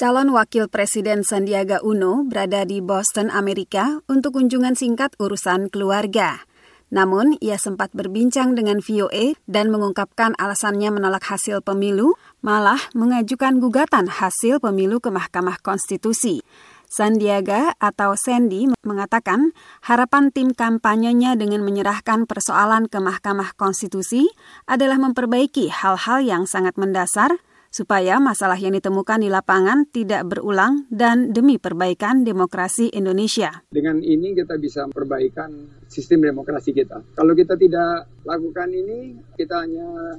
Calon Wakil Presiden Sandiaga Uno berada di Boston, Amerika untuk kunjungan singkat urusan keluarga. Namun, ia sempat berbincang dengan VOA dan mengungkapkan alasannya menolak hasil pemilu, malah mengajukan gugatan hasil pemilu ke Mahkamah Konstitusi. Sandiaga atau Sandy mengatakan harapan tim kampanyenya dengan menyerahkan persoalan ke Mahkamah Konstitusi adalah memperbaiki hal-hal yang sangat mendasar supaya masalah yang ditemukan di lapangan tidak berulang dan demi perbaikan demokrasi Indonesia. Dengan ini kita bisa perbaikan sistem demokrasi kita. Kalau kita tidak lakukan ini, kita hanya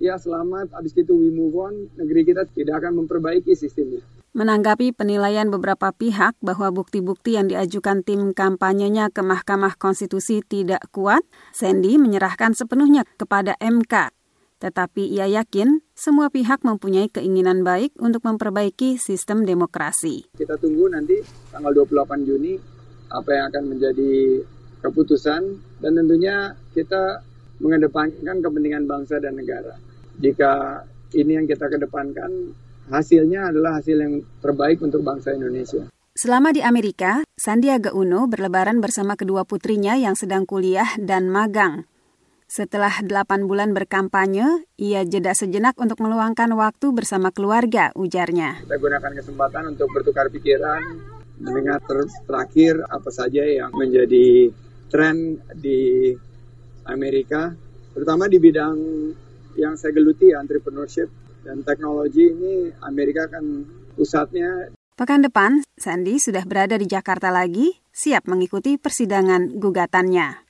ya selamat, habis itu we move on, negeri kita tidak akan memperbaiki sistemnya. Menanggapi penilaian beberapa pihak bahwa bukti-bukti yang diajukan tim kampanyenya ke Mahkamah Konstitusi tidak kuat, Sandy menyerahkan sepenuhnya kepada MK tetapi ia yakin semua pihak mempunyai keinginan baik untuk memperbaiki sistem demokrasi. Kita tunggu nanti tanggal 28 Juni apa yang akan menjadi keputusan dan tentunya kita mengedepankan kepentingan bangsa dan negara. Jika ini yang kita kedepankan, hasilnya adalah hasil yang terbaik untuk bangsa Indonesia. Selama di Amerika, Sandiaga Uno berlebaran bersama kedua putrinya yang sedang kuliah dan magang. Setelah delapan bulan berkampanye, ia jeda sejenak untuk meluangkan waktu bersama keluarga, ujarnya. Kita gunakan kesempatan untuk bertukar pikiran, mendengar ter terakhir apa saja yang menjadi tren di Amerika, terutama di bidang yang saya geluti, entrepreneurship dan teknologi ini Amerika kan pusatnya. Pekan depan, Sandy sudah berada di Jakarta lagi, siap mengikuti persidangan gugatannya.